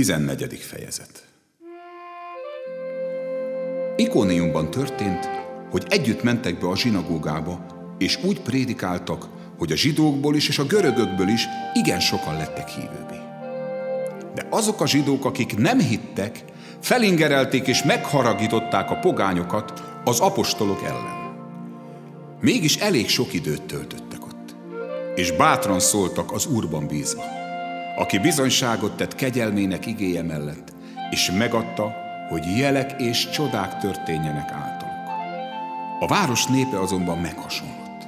14. fejezet Ikóniumban történt, hogy együtt mentek be a zsinagógába, és úgy prédikáltak, hogy a zsidókból is és a görögökből is igen sokan lettek hívőbbé. De azok a zsidók, akik nem hittek, felingerelték és megharagították a pogányokat az apostolok ellen. Mégis elég sok időt töltöttek ott, és bátran szóltak az Úrban bízva aki bizonyságot tett kegyelmének igéje mellett, és megadta, hogy jelek és csodák történjenek általuk. A város népe azonban meghasonlott.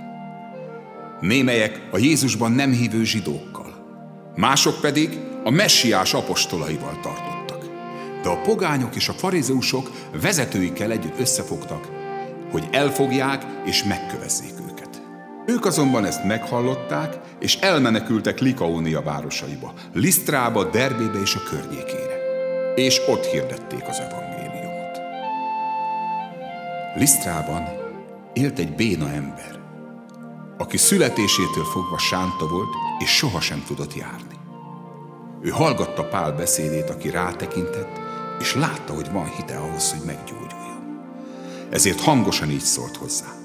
Némelyek a Jézusban nem hívő zsidókkal, mások pedig a messiás apostolaival tartottak. De a pogányok és a farizeusok vezetőikkel együtt összefogtak, hogy elfogják és megkövezzék. Ők azonban ezt meghallották, és elmenekültek Likaónia városaiba, Lisztrába, Derbébe és a környékére. És ott hirdették az evangéliumot. Lisztrában élt egy béna ember, aki születésétől fogva sánta volt, és sohasem tudott járni. Ő hallgatta Pál beszédét, aki rátekintett, és látta, hogy van hite ahhoz, hogy meggyógyuljon. Ezért hangosan így szólt hozzá.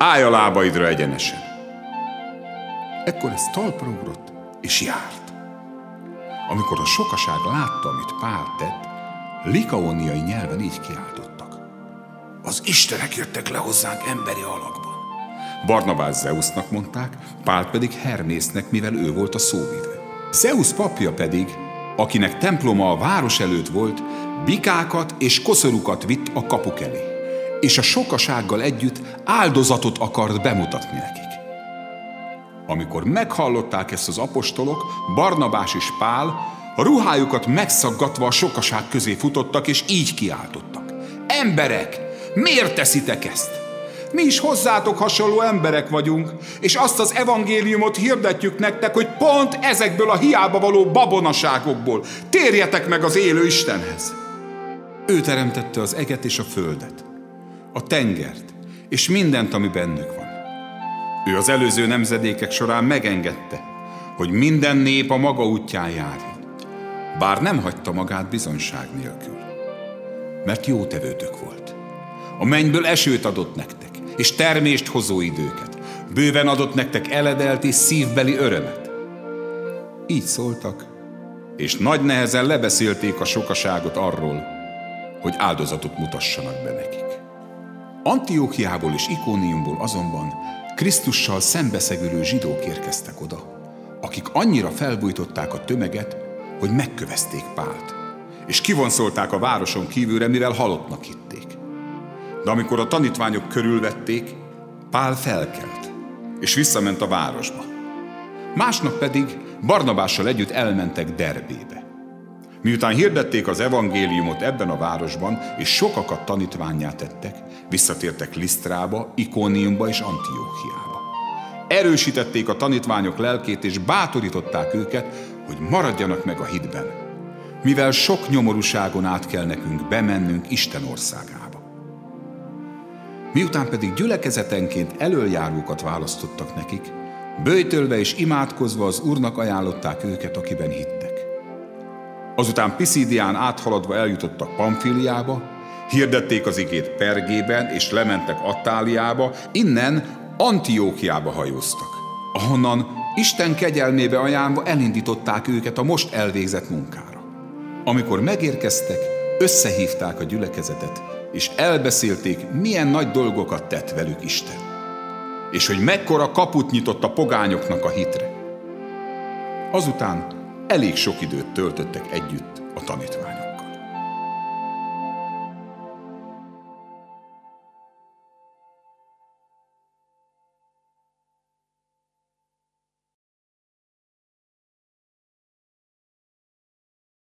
Állj a lábaidra egyenesen. Ekkor ez talpra ugrott, és járt. Amikor a sokaság látta, amit Pál tett, likaóniai nyelven így kiáltottak. Az Istenek jöttek le hozzánk emberi alakban. Barnabás Zeusnak mondták, Pál pedig Hermésznek, mivel ő volt a szóvivő. Zeus papja pedig, akinek temploma a város előtt volt, bikákat és koszorukat vitt a kapuk elé és a sokasággal együtt áldozatot akart bemutatni nekik. Amikor meghallották ezt az apostolok, Barnabás és Pál a ruhájukat megszaggatva a sokaság közé futottak, és így kiáltottak. Emberek, miért teszitek ezt? Mi is hozzátok hasonló emberek vagyunk, és azt az evangéliumot hirdetjük nektek, hogy pont ezekből a hiába való babonaságokból térjetek meg az élő Istenhez. Ő teremtette az eget és a földet a tengert, és mindent, ami bennük van. Ő az előző nemzedékek során megengedte, hogy minden nép a maga útján járjon, bár nem hagyta magát bizonyság nélkül. Mert jó tevőtök volt. A mennyből esőt adott nektek, és termést hozó időket. Bőven adott nektek eledelt és szívbeli örömet. Így szóltak, és nagy nehezen lebeszélték a sokaságot arról, hogy áldozatot mutassanak be nekik. Antiókiából és Ikóniumból azonban Krisztussal szembeszegülő zsidók érkeztek oda, akik annyira felbújtották a tömeget, hogy megkövezték Pált, és kivonszolták a városon kívülre, mivel halottnak hitték. De amikor a tanítványok körülvették, Pál felkelt, és visszament a városba. Másnap pedig Barnabással együtt elmentek Derbébe. Miután hirdették az evangéliumot ebben a városban, és sokakat tanítványá tettek, visszatértek Lisztrába, Ikóniumba és Antiókiába. Erősítették a tanítványok lelkét, és bátorították őket, hogy maradjanak meg a hitben, mivel sok nyomorúságon át kell nekünk bemennünk Isten országába. Miután pedig gyülekezetenként elöljárókat választottak nekik, bőjtölve és imádkozva az Úrnak ajánlották őket, akiben hittek. Azután Piszidián áthaladva eljutottak Pamfiliába, hirdették az igét Pergében, és lementek Attáliába, innen Antiókiába hajóztak, ahonnan Isten kegyelmébe ajánlva elindították őket a most elvégzett munkára. Amikor megérkeztek, összehívták a gyülekezetet, és elbeszélték, milyen nagy dolgokat tett velük Isten, és hogy mekkora kaput nyitott a pogányoknak a hitre. Azután elég sok időt töltöttek együtt a tanítványok.